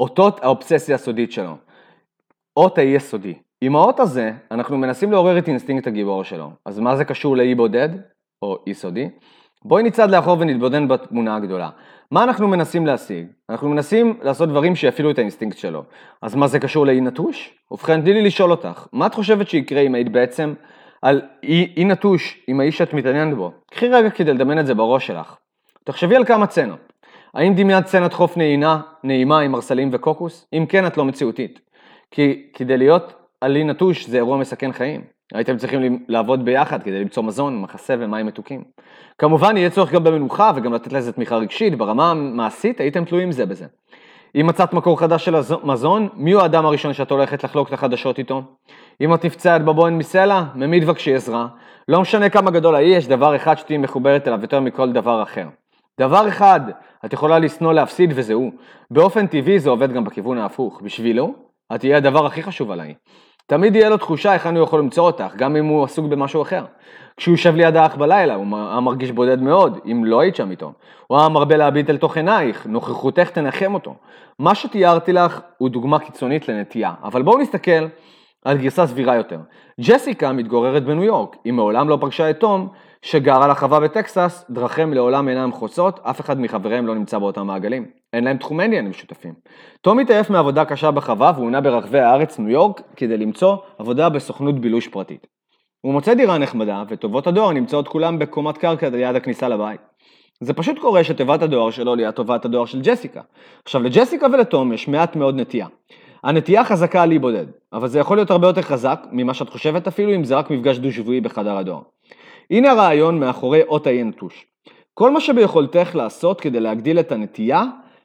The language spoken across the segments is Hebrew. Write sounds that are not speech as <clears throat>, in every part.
אותות האובססיה הסודית שלו. אות האי הסודי. עם האות הזה, אנחנו מנסים לעורר את אינסטינקט הגיבור שלו. אז מה זה קשור לאי בודד, או אי סודי? בואי נצעד לאחור ונתבודד בתמונה הגדולה. מה אנחנו מנסים להשיג? אנחנו מנסים לעשות דברים שיפעילו את האינסטינקט שלו. אז מה זה קשור לאי נטוש? ובכן, תני לי לשאול אותך, מה את חושבת שיקרה אם היית בעצם על אי, אי נטוש עם האיש שאת מתעניינת בו? קחי רגע כדי לדמיין את זה בראש שלך. תחשבי על כמה צנות. האם דמיינת סצנת חוף נעינה, נעימה עם ארסלים וקוקוס? אם כן, את לא מציאותית. כי כדי להיות על אי נטוש זה אירוע מסכן חיים. הייתם צריכים לעבוד ביחד כדי למצוא מזון, מחסה ומים מתוקים. כמובן יהיה צורך גם במנוחה וגם לתת לזה תמיכה רגשית, ברמה המעשית הייתם תלויים זה בזה. אם מצאת מקור חדש של מזון, מי הוא האדם הראשון שאת הולכת לחלוק את החדשות איתו? אם את נפצעת בבוהן מסלע, ממי תבקשי עזרה? לא משנה כמה גדול האי, יש דבר אחד שתהיי מחוברת אליו יותר מכל דבר אחר. דבר אחד, את יכולה לשנוא להפסיד וזהו. באופן טבעי זה עובד גם בכיוון ההפוך. בשבילו, את תהיה הדבר הכי חשוב עליי. תמיד יהיה לו תחושה היכן הוא יכול למצוא אותך, גם אם הוא עסוק במשהו אחר. כשהוא יושב ליד האח בלילה, הוא היה מרגיש בודד מאוד, אם לא היית שם איתו. הוא היה מרבה להביט אל תוך עינייך, נוכחותך תנחם אותו. מה שתיארתי לך הוא דוגמה קיצונית לנטייה, אבל בואו נסתכל על גרסה סבירה יותר. ג'סיקה מתגוררת בניו יורק, היא מעולם לא פגשה את תום, שגר על החווה בטקסס, דרכיהם לעולם אינם חוצות, אף אחד מחבריהם לא נמצא באותם מעגלים. אין להם תחומי עניין משותפים. תום התעייף מעבודה קשה בחווה והוא נע ברחבי הארץ, ניו יורק, כדי למצוא עבודה בסוכנות בילוש פרטית. הוא מוצא דירה נחמדה, וטובות הדואר נמצאות כולם בקומת קרקע ליד הכניסה לבית. זה פשוט קורה שתיבת הדואר שלו ליד תיבת הדואר של ג'סיקה. עכשיו לג'סיקה ולתום יש מעט מאוד נטייה. הנטייה חזקה על אי בודד, אבל זה יכול להיות הרבה יותר חזק ממה שאת חושבת אפילו אם זה רק מפגש דו-שבועי בחדר הדואר. הנה הרעיון מאחורי אות האי נטוש. כל מה שביכולתך לעשות כדי להגדיל את הנטייה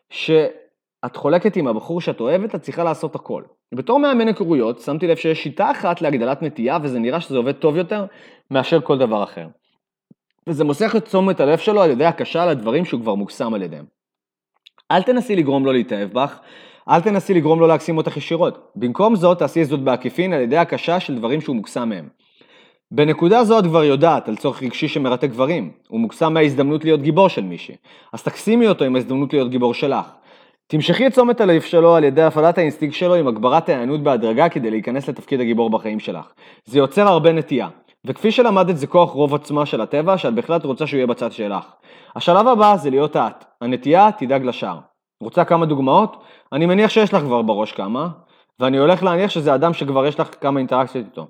שאת חולקת עם הבחור שאת אוהבת, את צריכה לעשות הכל. בתור מאמן היכרויות, שמתי לב שיש שיטה אחת להגדלת נטייה, וזה נראה שזה עובד טוב יותר מאשר כל דבר אחר. וזה מוסך את תשומת הלב שלו על ידי הקשה לדברים שהוא כבר מוקסם על ידיהם. אל תנסי לגרום לו להתאהב בך, אל תנסי לגרום לו להקסים אותך ישירות. במקום זאת, תעשי זאת בעקיפין על ידי הקשה של דברים שהוא מוקסם מהם. בנקודה זו את כבר יודעת על צורך רגשי שמרתק גברים, הוא מוקסם מההזדמנות להיות גיבור של מישהי, אז תקסימי אותו עם ההזדמנות להיות גיבור שלך. תמשכי את תשומת הלב שלו על ידי הפעלת האינסטינקט שלו עם הגברת ההיענות בהדרגה כדי להיכנס לתפקיד הגיבור בחיים שלך. זה יוצר הרבה נטייה, וכפי שלמדת זה כוח רב עוצמה של הטבע שאת בהחלט רוצה שהוא יהיה בצד שלך. השלב הבא זה להיות את, הנטייה תדאג לשאר. רוצה כמה דוגמאות? אני מניח שיש לך כבר בראש כמה, ואני הולך להניח שזה אדם שכבר יש לך כמה אינטראקציות איתו.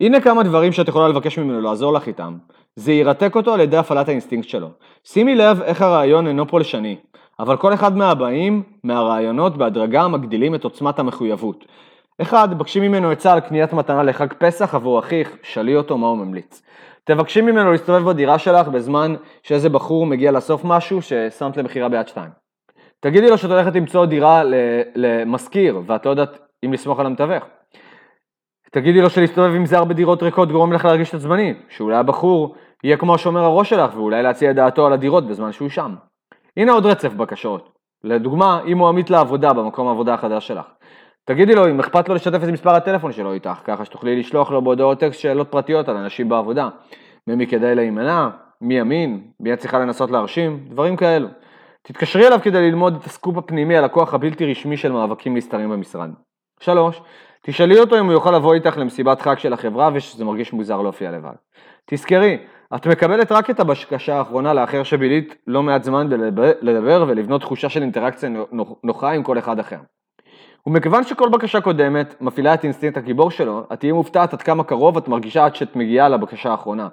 הנה כמה דברים שאת יכולה לבקש ממנו לעזור לך איתם. זה ירתק אותו על ידי הפעלת האינסטינקט שלו. שימי לב איך הרעיון אינו פולשני, אבל כל אחד מהבאים, מהרעיונות בהדרגה מגדילים את עוצמת המחויבות. אחד, בקשי ממנו עצה על קניית מתנה לחג פסח עבור אחיך, שאלי אותו מה הוא ממליץ. תבקשי ממנו להסתובב בדירה שלך בזמן שאיזה בחור מגיע לאסוף משהו ששמת למכירה ביד שתיים. תגידי לו שאת הולכת למצוא דירה למשכיר ואת לא יודעת אם לסמוך על המתווך. תגידי לו שלהסתובב עם זה הרבה דירות ריקות גורם לך להרגיש עצבני, שאולי הבחור יהיה כמו השומר הראש שלך ואולי להציע את דעתו על הדירות בזמן שהוא שם. הנה עוד רצף בקשות. לדוגמה, אם הוא עמית לעבודה במקום העבודה החדש שלך. תגידי לו אם אכפת לו לשתף את מספר הטלפון שלו איתך, ככה שתוכלי לשלוח לו בהודעות טקסט שאלות פרטיות על אנשים בעבודה. ממי כדאי להימנע, מי אמין, מי את צריכה לנסות להרשים, דברים כאלו. תתקשרי אליו כדי ללמוד את הסקופ הפנימי על הכוח הבלתי רשמי של מאבקים נסתרים במשרד. 3. תשאלי אותו אם הוא יוכל לבוא איתך למסיבת חג של החברה ושזה מרגיש מוזר להופיע לבד. תזכרי, את מקבלת רק את הבקשה האחרונה לאחר שבילית לא מעט זמן לדבר ולבנות תחושה של אינטראקציה נוחה עם כל אחד אחר. ומכיוון שכל בקשה קודמת מפעילה את אינסטינקט הגיבור שלו, את תהיי מופתעת עד כמה קרוב את מרגישה עד שאת מגיעה לבקשה האחרונה.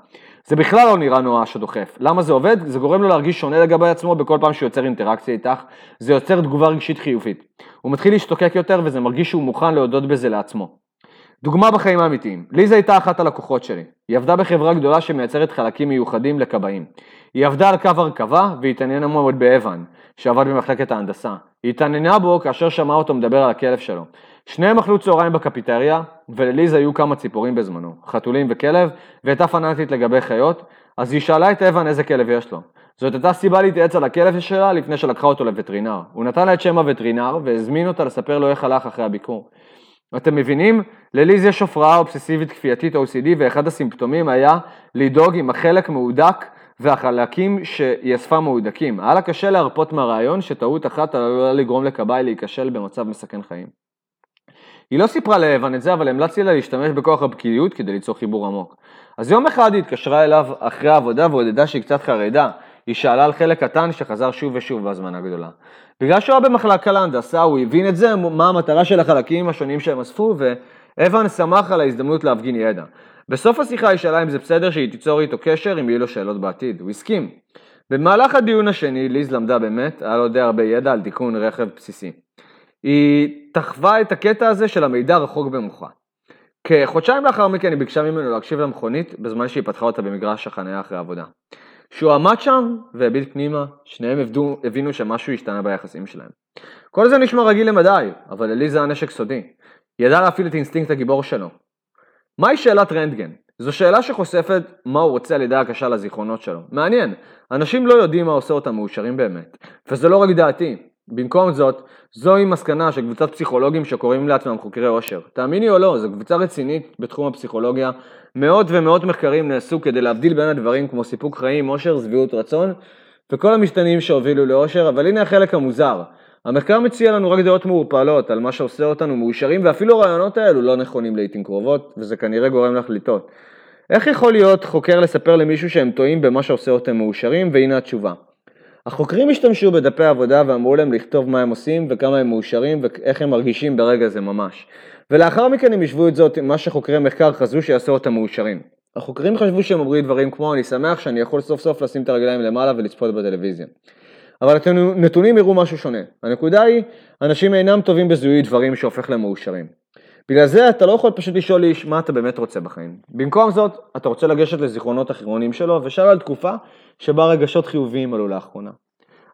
זה בכלל לא נראה נואש או דוחף. למה זה עובד? זה גורם לו להרגיש שונה לגבי עצמו בכל פעם שהוא יוצר אינטראקציה איתך, זה יוצר תגובה רגשית חיובית. הוא מתחיל להשתוקק יותר וזה מרגיש שהוא מוכן להודות בזה לעצמו. דוגמה בחיים האמיתיים, ליזה הייתה אחת הלקוחות שלי. היא עבדה בחברה גדולה שמייצרת חלקים מיוחדים לקבעים. היא עבדה על קו הרכבה והתעניינה מאוד באבן, שעבד במחלקת ההנדסה. היא התעניינה בו כאשר שמעה אותו מדבר על הכלב שלו. שניהם אכלו צהריים בקפיטריה, ולליזה היו כמה ציפורים בזמנו, חתולים וכלב, והייתה פנאטית לגבי חיות, אז היא שאלה את אבן איזה כלב יש לו. זאת הייתה סיבה להתייעץ על הכלב שלה לפני שלקחה אותו לווטרינר. הוא נתן לה את שם הווטרינר והזמין אותה לספר לו איך הלך אחרי הביקור. אתם מבינים? לליז יש הפרעה אובססיבית כפייתית OCD ואחד הסימפטומים היה לדאוג אם החלק מהודק והחלקים שהיא אספה מהודקים. היה לה קשה להרפות מהרעיון שטעות אחת עלולה לגרום לכבאי להיכשל במצב מסכן חיים. היא לא סיפרה לאבן את זה, אבל המלצתי לה להשתמש בכוח הבקיאות כדי ליצור חיבור עמוק. אז יום אחד היא התקשרה אליו אחרי העבודה ועודדה שהיא קצת חרדה. היא שאלה על חלק קטן שחזר שוב ושוב בהזמנה גדולה. בגלל שהוא היה במחלקה להנדסה, הוא הבין את זה, מה המטרה של החלקים השונים שהם אספו, ואבן שמח על ההזדמנות להפגין ידע. בסוף השיחה היא שאלה אם זה בסדר שהיא תיצור איתו קשר אם יהיו לו שאלות בעתיד, הוא הסכים. במהלך הדיון השני, ליז למדה באמת, היה לו די הרבה ידע על תיקון רכב בסיסי. היא תחווה את הקטע הזה של המידע רחוק במוחה. כחודשיים לאחר מכן היא ביקשה ממנו להקשיב למכונית בזמן שהיא פתחה אותה במגרש החניה אחרי העבודה. כשהוא עמד שם והביט פנימה, שניהם עבדו, הבינו שמשהו השתנה ביחסים שלהם. כל זה נשמע רגיל למדי, אבל אליזה היה נשק סודי. ידעה להפעיל את אינסטינקט הגיבור שלו. מהי שאלת רנטגן? זו שאלה שחושפת מה הוא רוצה על ידי הקשה לזיכרונות שלו. מעניין, אנשים לא יודעים מה עושה אותם מאושרים באמת. וזה לא רק דעתי. במקום זאת, זוהי מסקנה של קבוצת פסיכולוגים שקוראים לעצמם חוקרי עושר. תאמיני או לא, זו קבוצה רצינית בתחום הפסיכולוגיה. מאות ומאות מחקרים נעשו כדי להבדיל בין הדברים כמו סיפוק חיים, עושר, שביעות רצון, וכל המשתנים שהובילו לעושר, אבל הנה החלק המוזר. המחקר מציע לנו רק דעות מעורפלות על מה שעושה אותנו מאושרים, ואפילו הרעיונות האלו לא נכונים לעיתים קרובות, וזה כנראה גורם לך לטעות. איך יכול להיות חוקר לספר למישהו שהם טועים במה שעושה אותם מאושרים, והנה התשובה. החוקרים השתמשו בדפי עבודה ואמרו להם לכתוב מה הם עושים וכמה הם מאושרים ואיך הם מרגישים ברגע זה ממש. ולאחר מכן הם ישבו את זאת עם מה שחוקרי מחקר חזו שיעשו אותם מאושרים. החוקרים חשבו שהם אומרים דברים כמו אני שמח שאני יכול סוף סוף לשים את הרגליים למעלה ולצפות בטלוויזיה. אבל הנתונים יראו משהו שונה. הנקודה היא, אנשים אינם טובים בזיהוי דברים שהופך להם מאושרים. בגלל זה אתה לא יכול פשוט לשאול איש מה אתה באמת רוצה בחיים. במקום זאת, אתה רוצה לגשת לזיכרונות אחרונים שלו ושאל על תקופה שבה רגשות חיוביים עלו לאחרונה.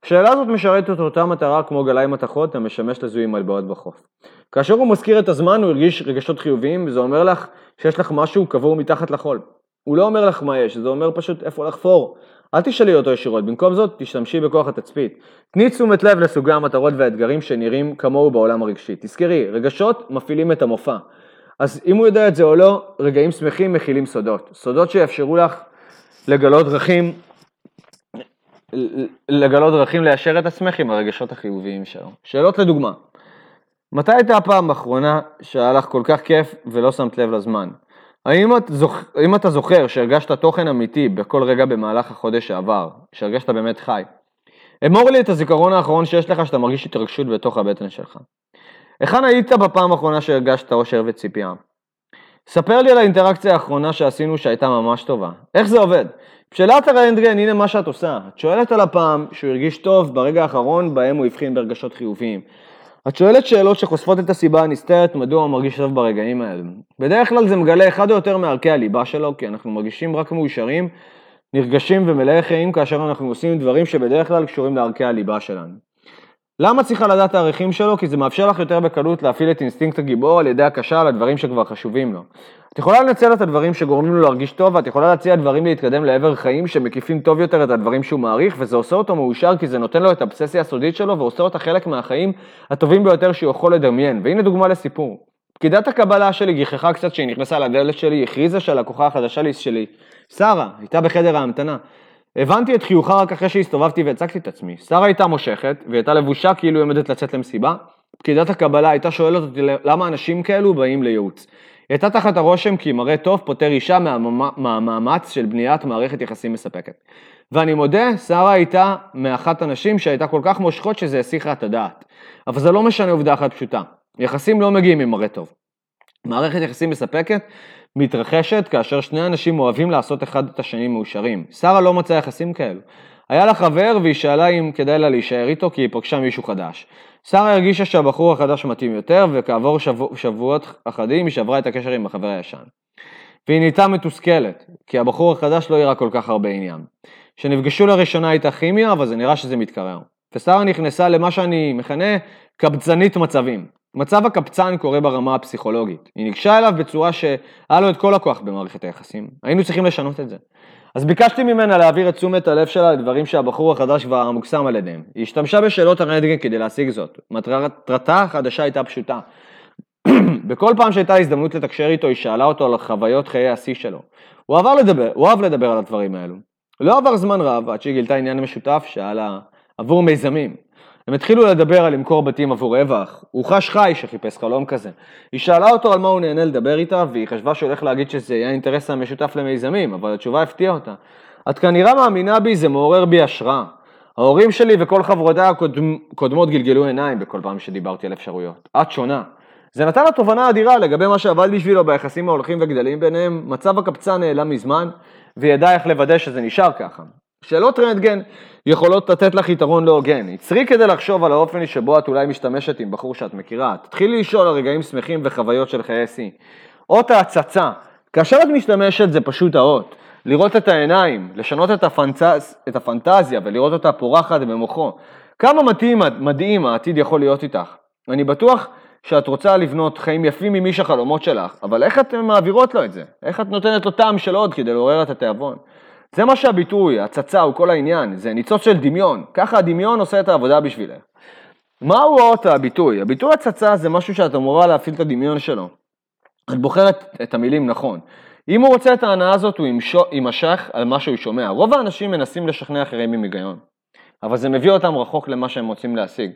השאלה הזאת משרתת את אותה מטרה כמו גלאי מתכות המשמש לזיהוי מטבעות בחוף. כאשר הוא מזכיר את הזמן הוא הרגיש רגשות חיוביים וזה אומר לך שיש לך משהו קבור מתחת לחול. הוא לא אומר לך מה יש, זה אומר פשוט איפה לחפור. אל תשאלי אותו ישירות, במקום זאת תשתמשי בכוח התצפית. תני תשומת לב לסוגי המטרות והאתגרים שנראים כמוהו בעולם הרגשי. תזכרי, רגשות מפעילים את המופע. אז אם הוא יודע את זה או לא, רגעים שמחים מכילים סודות. סודות שיאפשרו לך לגלות דרכים, לגלות דרכים ליישר את עצמך עם הרגשות החיוביים שלו. שאלות לדוגמה, מתי הייתה הפעם האחרונה שהיה לך כל כך כיף ולא שמת לב לזמן? האם, את זוכ... האם אתה זוכר שהרגשת תוכן אמיתי בכל רגע במהלך החודש שעבר, שהרגשת באמת חי? אמור לי את הזיכרון האחרון שיש לך שאתה מרגיש התרגשות בתוך הבטן שלך. היכן היית בפעם האחרונה שהרגשת אושר וציפייה? ספר לי על האינטראקציה האחרונה שעשינו שהייתה ממש טובה. איך זה עובד? בשאלת הרנטגן, הנה מה שאת עושה. את שואלת על הפעם שהוא הרגיש טוב ברגע האחרון בהם הוא הבחין ברגשות חיוביים. את שואלת שאלות שחושפות את הסיבה הנסתרת מדוע הוא מרגיש טוב ברגעים האלה. בדרך כלל זה מגלה אחד או יותר מערכי הליבה שלו, כי אנחנו מרגישים רק מאושרים, נרגשים ומלאי חיים כאשר אנחנו עושים דברים שבדרך כלל קשורים לערכי הליבה שלנו. למה צריכה לדעת את הערכים שלו? כי זה מאפשר לך יותר בקלות להפעיל את אינסטינקט הגיבור על ידי הקשה על הדברים שכבר חשובים לו. את יכולה לנצל את הדברים שגורמים לו להרגיש טוב, ואת יכולה להציע דברים להתקדם לעבר חיים שמקיפים טוב יותר את הדברים שהוא מעריך, וזה עושה אותו מאושר כי זה נותן לו את האבססיה הסודית שלו, ועושה אותה חלק מהחיים הטובים ביותר שהוא יכול לדמיין. והנה דוגמה לסיפור. פקידת הקבלה שלי גיחכה קצת כשהיא נכנסה לדלת שלי, הכריזה שהלקוחה החדשה שלי, שרה, הייתה בחדר ההמתנה. הבנתי את חיוכה רק אחרי שהסתובבתי והצגתי את עצמי. שרה הייתה מושכת, והיא הייתה לבושה כאילו היא עומדת לצאת למסיבה. פקידת הקבלה הייתה שואלת אותי למה אנשים כאלו באים לייעוץ. היא הייתה תחת הרושם כי מראה טוב פותר אישה מהמאמץ של בניית מערכת יחסים מספקת. ואני מודה, שרה הייתה מאחת הנשים שהייתה כל כך מושכות שזה הסיחה את הדעת. אבל זה לא משנה עובדה אחת פשוטה. יחסים לא מגיעים עם מראה טוב. מערכת יחסים מספקת מתרחשת כאשר שני אנשים אוהבים לעשות אחד את השני מאושרים. שרה לא מצאה יחסים כאלו. היה לה חבר והיא שאלה אם כדאי לה להישאר איתו כי היא פגשה מישהו חדש. שרה הרגישה שהבחור החדש מתאים יותר וכעבור שבוע, שבועות אחדים היא שברה את הקשר עם החבר הישן. והיא נהייתה מתוסכלת, כי הבחור החדש לא הראה כל כך הרבה עניין. כשנפגשו לראשונה הייתה כימיה, אבל זה נראה שזה מתקרר. ושרה נכנסה למה שאני מכנה קבצנית מצבים. מצב הקבצן קורה ברמה הפסיכולוגית. היא ניגשה אליו בצורה שהיה לו את כל הכוח במערכת היחסים. היינו צריכים לשנות את זה. אז ביקשתי ממנה להעביר את תשומת הלב שלה לדברים שהבחור החדש כבר מוקסם על ידיהם. היא השתמשה בשאלות הרנטגן כדי להשיג זאת. מטרתה החדשה הייתה פשוטה. <clears throat> בכל פעם שהייתה הזדמנות לתקשר איתו, היא שאלה אותו על חוויות חיי השיא שלו. הוא אהב לדבר, הוא אהב לדבר על הדברים האלו. לא עבר זמן רב עד שהיא גילתה עניין משותף שהיה לה עבור מיזמים. הם התחילו לדבר על למכור בתים עבור רווח, הוא חש חי שחיפש חלום כזה. היא שאלה אותו על מה הוא נהנה לדבר איתה, והיא חשבה שהוא הולך להגיד שזה יהיה האינטרס המשותף למיזמים, אבל התשובה הפתיעה אותה. את כנראה מאמינה בי, זה מעורר בי השראה. ההורים שלי וכל חברותיי הקודמות גלגלו עיניים בכל פעם שדיברתי על אפשרויות. את שונה. זה נתן לה תובנה אדירה לגבי מה שעבד בשבילו ביחסים ההולכים וגדלים ביניהם, מצב הקפצה נעלם מזמן, והיא ידעה איך לוודא שזה נשאר ככה. שאלות רנטגן יכולות לתת לך יתרון לא הוגן. עצרי כדי לחשוב על האופן שבו את אולי משתמשת עם בחור שאת מכירה. תתחילי לשאול על רגעים שמחים וחוויות של חיי שיא. אות ההצצה. כאשר את משתמשת זה פשוט האות. לראות את העיניים, לשנות את, הפנטז, את הפנטזיה ולראות אותה פורחת במוחו. כמה מדהים, מדהים העתיד יכול להיות איתך. אני בטוח שאת רוצה לבנות חיים יפים ממי החלומות שלך, אבל איך את מעבירות לו את זה? איך את נותנת לו טעם של עוד כדי לעורר את התיאבון? זה מה שהביטוי, הצצה הוא כל העניין, זה ניצוץ של דמיון, ככה הדמיון עושה את העבודה בשבילך. מהו אות הביטוי? הביטוי הצצה זה משהו שאת אמורה להפעיל את הדמיון שלו. את בוחרת את המילים נכון. אם הוא רוצה את ההנאה הזאת, הוא יימשך על מה שהוא שומע. רוב האנשים מנסים לשכנע אחרים עם היגיון, אבל זה מביא אותם רחוק למה שהם רוצים להשיג.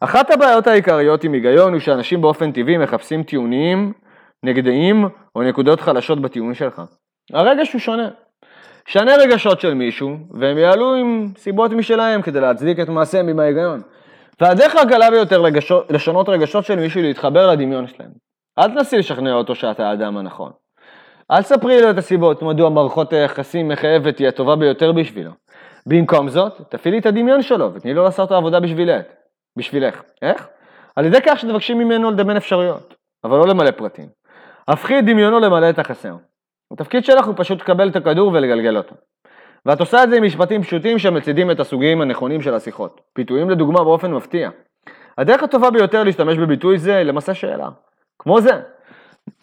אחת הבעיות העיקריות עם היגיון הוא שאנשים באופן טבעי מחפשים טיעונים נגדיים או נקודות חלשות בטיעון שלך. הרגש הוא שונה. שנה רגשות של מישהו, והם יעלו עם סיבות משלהם כדי להצדיק את מעשיהם עם ההיגיון. והדרך הקלה ביותר לגשות, לשנות רגשות של מישהו להתחבר לדמיון שלהם. אל תנסי לשכנע אותו שאתה האדם הנכון. אל תספרי לו את הסיבות מדוע מערכות היחסים מחייבת תהיה הטובה ביותר בשבילו. במקום זאת, תפעילי את הדמיון שלו ותני לו לעשות את העבודה בשבילך. בשבילך. איך? על ידי כך שתבקשי ממנו לדמיין אפשרויות, אבל לא למלא פרטים. הפכי את דמיונו למלא את החסר. התפקיד שלך הוא פשוט לקבל את הכדור ולגלגל אותו. ואת עושה את זה עם משפטים פשוטים שמצידים את הסוגים הנכונים של השיחות. פיתויים לדוגמה באופן מפתיע. הדרך הטובה ביותר להשתמש בביטוי זה למעשה שאלה. כמו זה.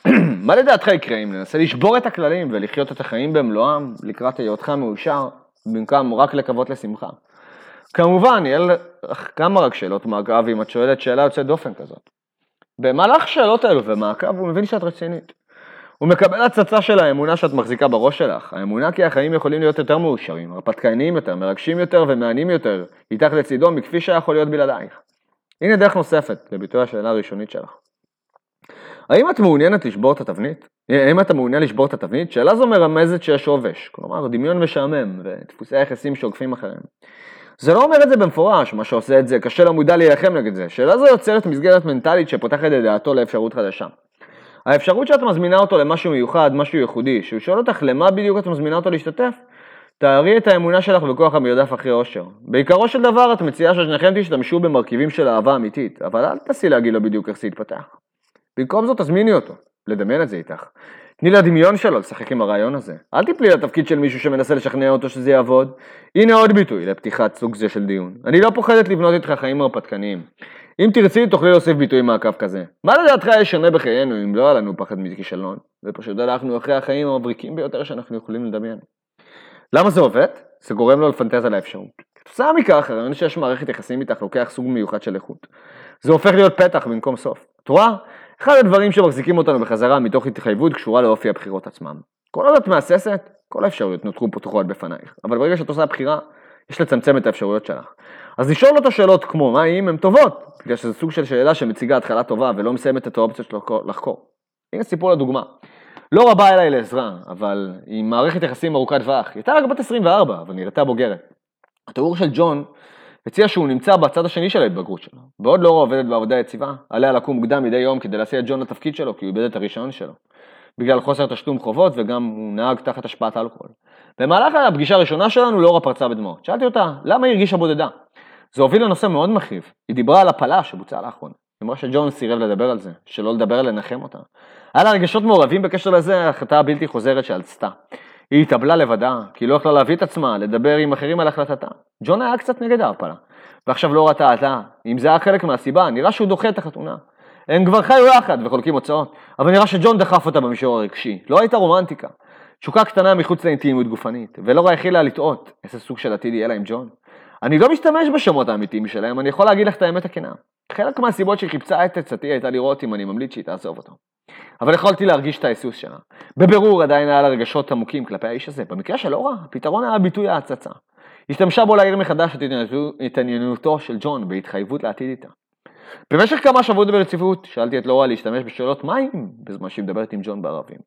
<clears throat> מה לדעתך יקרה אם ננסה לשבור את הכללים ולחיות את החיים במלואם לקראת היותך מאושר, במקום רק לקוות לשמחה? כמובן, יהיה לך כמה רק שאלות מעקב אם את שואלת שאלה יוצאת דופן כזאת. במהלך השאלות האלו ומעקב הוא מבין שאת רצינית. הוא מקבל הצצה של האמונה שאת מחזיקה בראש שלך. האמונה כי החיים יכולים להיות יותר מאושרים, הרפתקניים יותר, מרגשים יותר ומעניינים יותר, איתך לצידו מכפי שהיה יכול להיות בלעדייך. הנה דרך נוספת לביטוי השאלה הראשונית שלך. האם את מעוניינת לשבור את התבנית? האם אתה מעוניין לשבור את התבנית? שאלה זו מרמזת שיש עובש, כלומר דמיון משעמם ודפוסי היחסים שעוקפים אחריהם. זה לא אומר את זה במפורש, מה שעושה את זה קשה למודע להילחם נגד זה. שאלה זו יוצרת מסגרת מנטלית שפותחת את דעתו לאפשרות חדשה. האפשרות שאת מזמינה אותו למשהו מיוחד, משהו ייחודי, שהוא שואל אותך למה בדיוק את מזמינה אותו להשתתף, תארי את האמונה שלך בכוח המרדף אחרי אושר. בעיקרו של דבר את מציעה ששניכם תשתמשו במרכיבים של אהבה אמיתית, אבל אל תנסי להגיד לו בדיוק איך זה יתפתח. במקום זאת תזמיני אותו, לדמיין את זה איתך. תני לדמיון שלו לשחק עם הרעיון הזה. אל תפלי לתפקיד של מישהו שמנסה לשכנע אותו שזה יעבוד. הנה עוד ביטוי לפתיחת סוג זה של דיון. אני לא פוחדת לבנות איתך חיים הרפתקניים. אם תרצי, תוכלי להוסיף ביטוי מעקב כזה. מה לדעתך יש שונה בחיינו אם לא היה לנו פחד מכישלון, ופשוט הלכנו אחרי החיים המבריקים ביותר שאנחנו יכולים לדמיין. למה זה עובד? זה גורם לו לפנטז על האפשרות. כתוצאה מכך, הרעיון שיש מערכת יחסים איתך לוקח סוג מיוחד של איכות. זה הופך להיות פתח במקום סוף. את רואה? אחד הדברים שמחזיקים אותנו בחזרה מתוך התחייבות קשורה לאופי הבחירות עצמם. כל עוד את מהססת, כל האפשרויות נותרו פתוחות בפנייך. אבל ברגע שאת עושה בחירה, יש לצמצם את האפשרויות שלך. אז לשאול אותו שאלות כמו מה אם הן טובות, בגלל שזה סוג של שאלה שמציגה התחלה טובה ולא מסיימת את האופציות שלו לחקור. הנה סיפור לדוגמה. לא רבה אליי לעזרה, אבל עם מערכת יחסים ארוכת טווח, היא הייתה רק בת 24, אבל נראתה בוגרת. התיאור של ג'ון הציע שהוא נמצא בצד השני של ההתבגרות שלו. בעוד לורה עובדת בעבודה יציבה, עליה לקום מוקדם מדי יום כדי להסיע את ג'ון לתפקיד שלו, כי הוא איבד את הרישיון שלו. בגלל חוסר תשלום חובות וגם הוא נהג תחת השפעת אלכוהול. במהלך הפגישה הראשונה שלנו לורה פרצה בדמעות. שאלתי אותה, למה היא הרגישה בודדה? זה הוביל לנושא מאוד מכאיב. היא דיברה על הפלה שבוצעה לאחרונה. היא אמרה שג'ון סירב לדבר על זה, שלא לדבר על לנחם אותה. היה לה רגשות מעורבים בקשר לזה, החלטה בלתי חוזרת שעלצתה. היא התאבלה לבדה, כי היא לא יכלה להביא את עצמה, לדבר עם אחרים על החלטתה. ג'ון היה קצת נגד ההפלה. ועכשיו לא ראתה אתה, אם זה היה חלק מהסיבה, נראה שהוא דוחה את החתונה. הם כבר חיו יחד וחולקים הוצאות, אבל נראה שג'ון דחף אותה במישור הרגשי. לא הייתה רומנטיקה. תשוקה קטנה מחוץ לאינטימיות גופנית, ולא הכילה לטעות איזה סוג של עתיד יהיה לה עם ג'ון. אני לא משתמש בשמות האמיתיים שלהם, אני יכול להגיד לך את האמת הכנה. חלק מהסיבות שהיא חיפשה את עצתי הייתה לראות אם אני ממליץ שהיא תעזוב אותו. אבל יכולתי להרגיש את ההיסוס שלה. בבירור עדיין היה לה רגשות עמוקים כלפי האיש הזה. במקרה של אורה, הפתרון היה ביטוי ההצצה. השתמשה בו להעיר מחדש את התעניינותו של ג'ון בהתחייבות לעתיד איתה. במשך כמה שבועות ברציפות שאלתי את לורה להשתמש בשאלות מים בזמן שהיא מדברת עם ג'ון בערבים.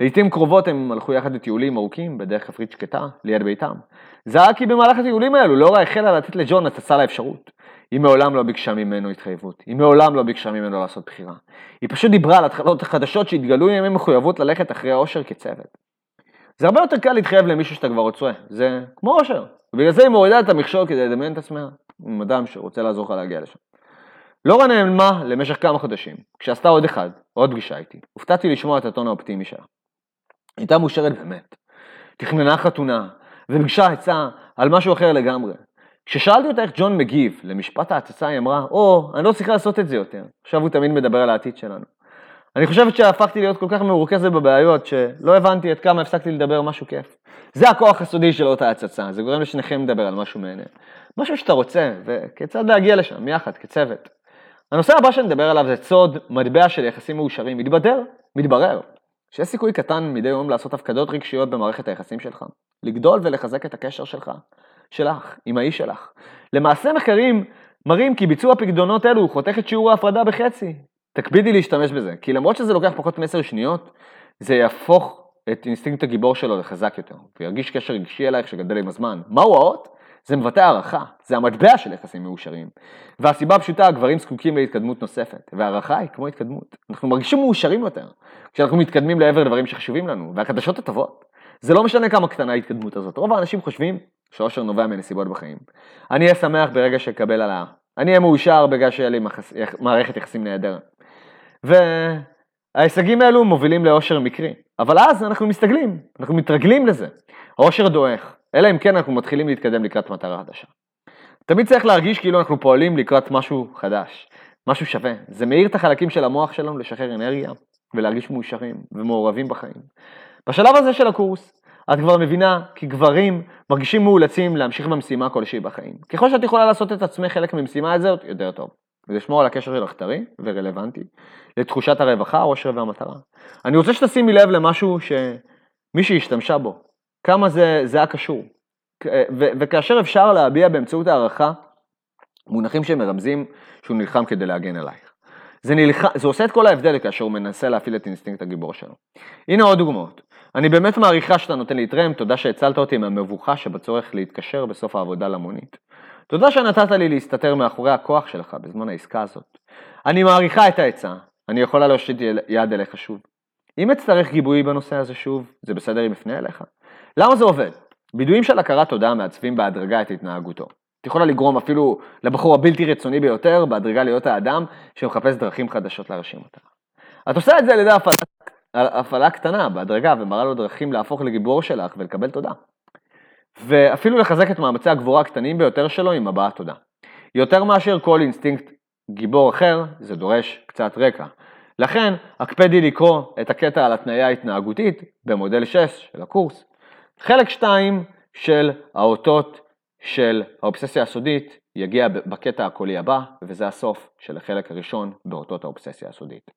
לעיתים קרובות הם הלכו יחד לטיולים ארוכים בדרך כפרית שקטה ליד ביתם. זה היה כי במהלך הטיולים האלו לורה החלה לתת לג'ון הצצה לאפשרות. היא מעולם לא ביקשה ממנו התחייבות, היא מעולם לא ביקשה ממנו לעשות בחירה. היא פשוט דיברה על התחלות החדשות שהתגלו עם מחויבות ללכת אחרי האושר כצוות. זה הרבה יותר קל להתחייב למישהו שאתה כבר רוצה, זה כמו אושר. ובגלל זה היא מורידה את המכשול כדי לדמיין את עצמה עם אדם שרוצה לעזור לך להגיע לשם. לורה נעלמה למשך כמה חודשים. כשעשתה עוד אחד, עוד פגישה איתי, הופתעתי לשמוע את הטון האופטימי שלה. הייתה מאושרת באמת. תכננה חתונה, וביקשה עצה על משהו אחר לגמרי. כששאלתי אותה איך ג'ון מגיב למשפט ההצצה, היא אמרה, או, אני לא צריכה לעשות את זה יותר. עכשיו הוא תמיד מדבר על העתיד שלנו. אני חושבת שהפכתי להיות כל כך מרוכזת בבעיות, שלא הבנתי עד כמה הפסקתי לדבר משהו כיף. זה הכוח הסודי של אותה הצצה, זה גורם לשניכם לדבר על משהו מעניין. משהו שאתה רוצה, וכיצד להגיע לשם, יחד, כצוות. הנושא הבא שנדבר עליו זה צוד, מטבע של יחסים מאושרים. מתבדר, מתברר, שיש סיכוי קטן מדי יום לעשות הפקדות רגשיות במערכת היחסים שלך, לגדול ולחזק את הקשר שלך, שלך, עם האיש שלך. למעשה מחקרים מראים כי ביצוע פקדונות אלו חותך את שיעור ההפרדה בחצי. תקפידי להשתמש בזה, כי למרות שזה לוקח פחות מ-10 שניות, זה יהפוך את אינסטינקט הגיבור שלו לחזק יותר, וירגיש קשר רגשי אלייך שגדל עם הזמן. מהו האות? זה מבטא הערכה, זה המטבע של יחסים מאושרים. והסיבה הפשוטה, הגברים זקוקים להתקדמות נוספת, והערכה היא כמו התקדמות. אנחנו מרגישים מאושרים יותר, כשאנחנו מתקדמים לעבר דברים שחשובים לנו, והחדשות הטובות. זה לא משנה כמה קטנה ההתקדמות הזאת, רוב האנשים חושבים שאושר נובע מנסיבות בחיים. אני אהיה שמח ברגע שאקבל העלאה. אני אהיה מאושר בגלל שיהיה לי מחס... מערכת יחסים נהדרת. וההישגים האלו מובילים לאושר מקרי. אבל אז אנחנו מסתגלים, אנחנו מתרגלים לזה. האושר דועך, אלא אם כן אנחנו מתחילים להתקדם לקראת מטרה חדשה. תמיד צריך להרגיש כאילו אנחנו פועלים לקראת משהו חדש, משהו שווה. זה מאיר את החלקים של המוח שלנו לשחרר אנרגיה ולהרגיש מאושרים ומעורבים בחיים. בשלב הזה של הקורס, את כבר מבינה כי גברים מרגישים מאולצים להמשיך במשימה כלשהי בחיים. ככל שאת יכולה לעשות את עצמך חלק ממשימה הזאת, יותר טוב. ולשמור על הקשר שלך טרי ורלוונטי לתחושת הרווחה, העושר והמטרה. אני רוצה שתשימי לב למשהו שמישהי השתמשה בו, כמה זה, זה היה קשור. ו- וכאשר אפשר להביע באמצעות הערכה מונחים שמרמזים שהוא נלחם כדי להגן עלייך. זה, נלח... זה עושה את כל ההבדל כאשר הוא מנסה להפעיל את אינסטינקט הגיבור שלו. הנה עוד דוגמאות. אני באמת מעריכה שאתה נותן לי טרמפ, תודה שהצלת אותי מהמבוכה שבצורך להתקשר בסוף העבודה למונית. תודה שנתת לי להסתתר מאחורי הכוח שלך בזמן העסקה הזאת. אני מעריכה את העצה, אני יכולה להושיט יד אליך שוב. אם אצטרך גיבוי בנושא הזה שוב, זה בסדר אם אפנה אליך. למה זה עובד? וידויים של הכרת תודה מעצבים בהדרגה את התנהגותו. את יכולה לגרום אפילו לבחור הבלתי רצוני ביותר בהדרגה להיות האדם שמחפש דרכים חדשות להרשים אותך. את עושה את זה על ידי הפעלה, הפעלה קטנה בהדרגה ומראה לו דרכים להפוך לגיבור שלך ולקבל תודה. ואפילו לחזק את מאמצי הגבורה הקטנים ביותר שלו עם הבעת תודה. יותר מאשר כל אינסטינקט גיבור אחר, זה דורש קצת רקע. לכן, הקפדי לקרוא את הקטע על התניה ההתנהגותית במודל 6 של הקורס. חלק 2 של האותות של האובססיה הסודית יגיע בקטע הקולי הבא, וזה הסוף של החלק הראשון באותות האובססיה הסודית.